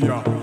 Namibia.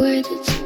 Should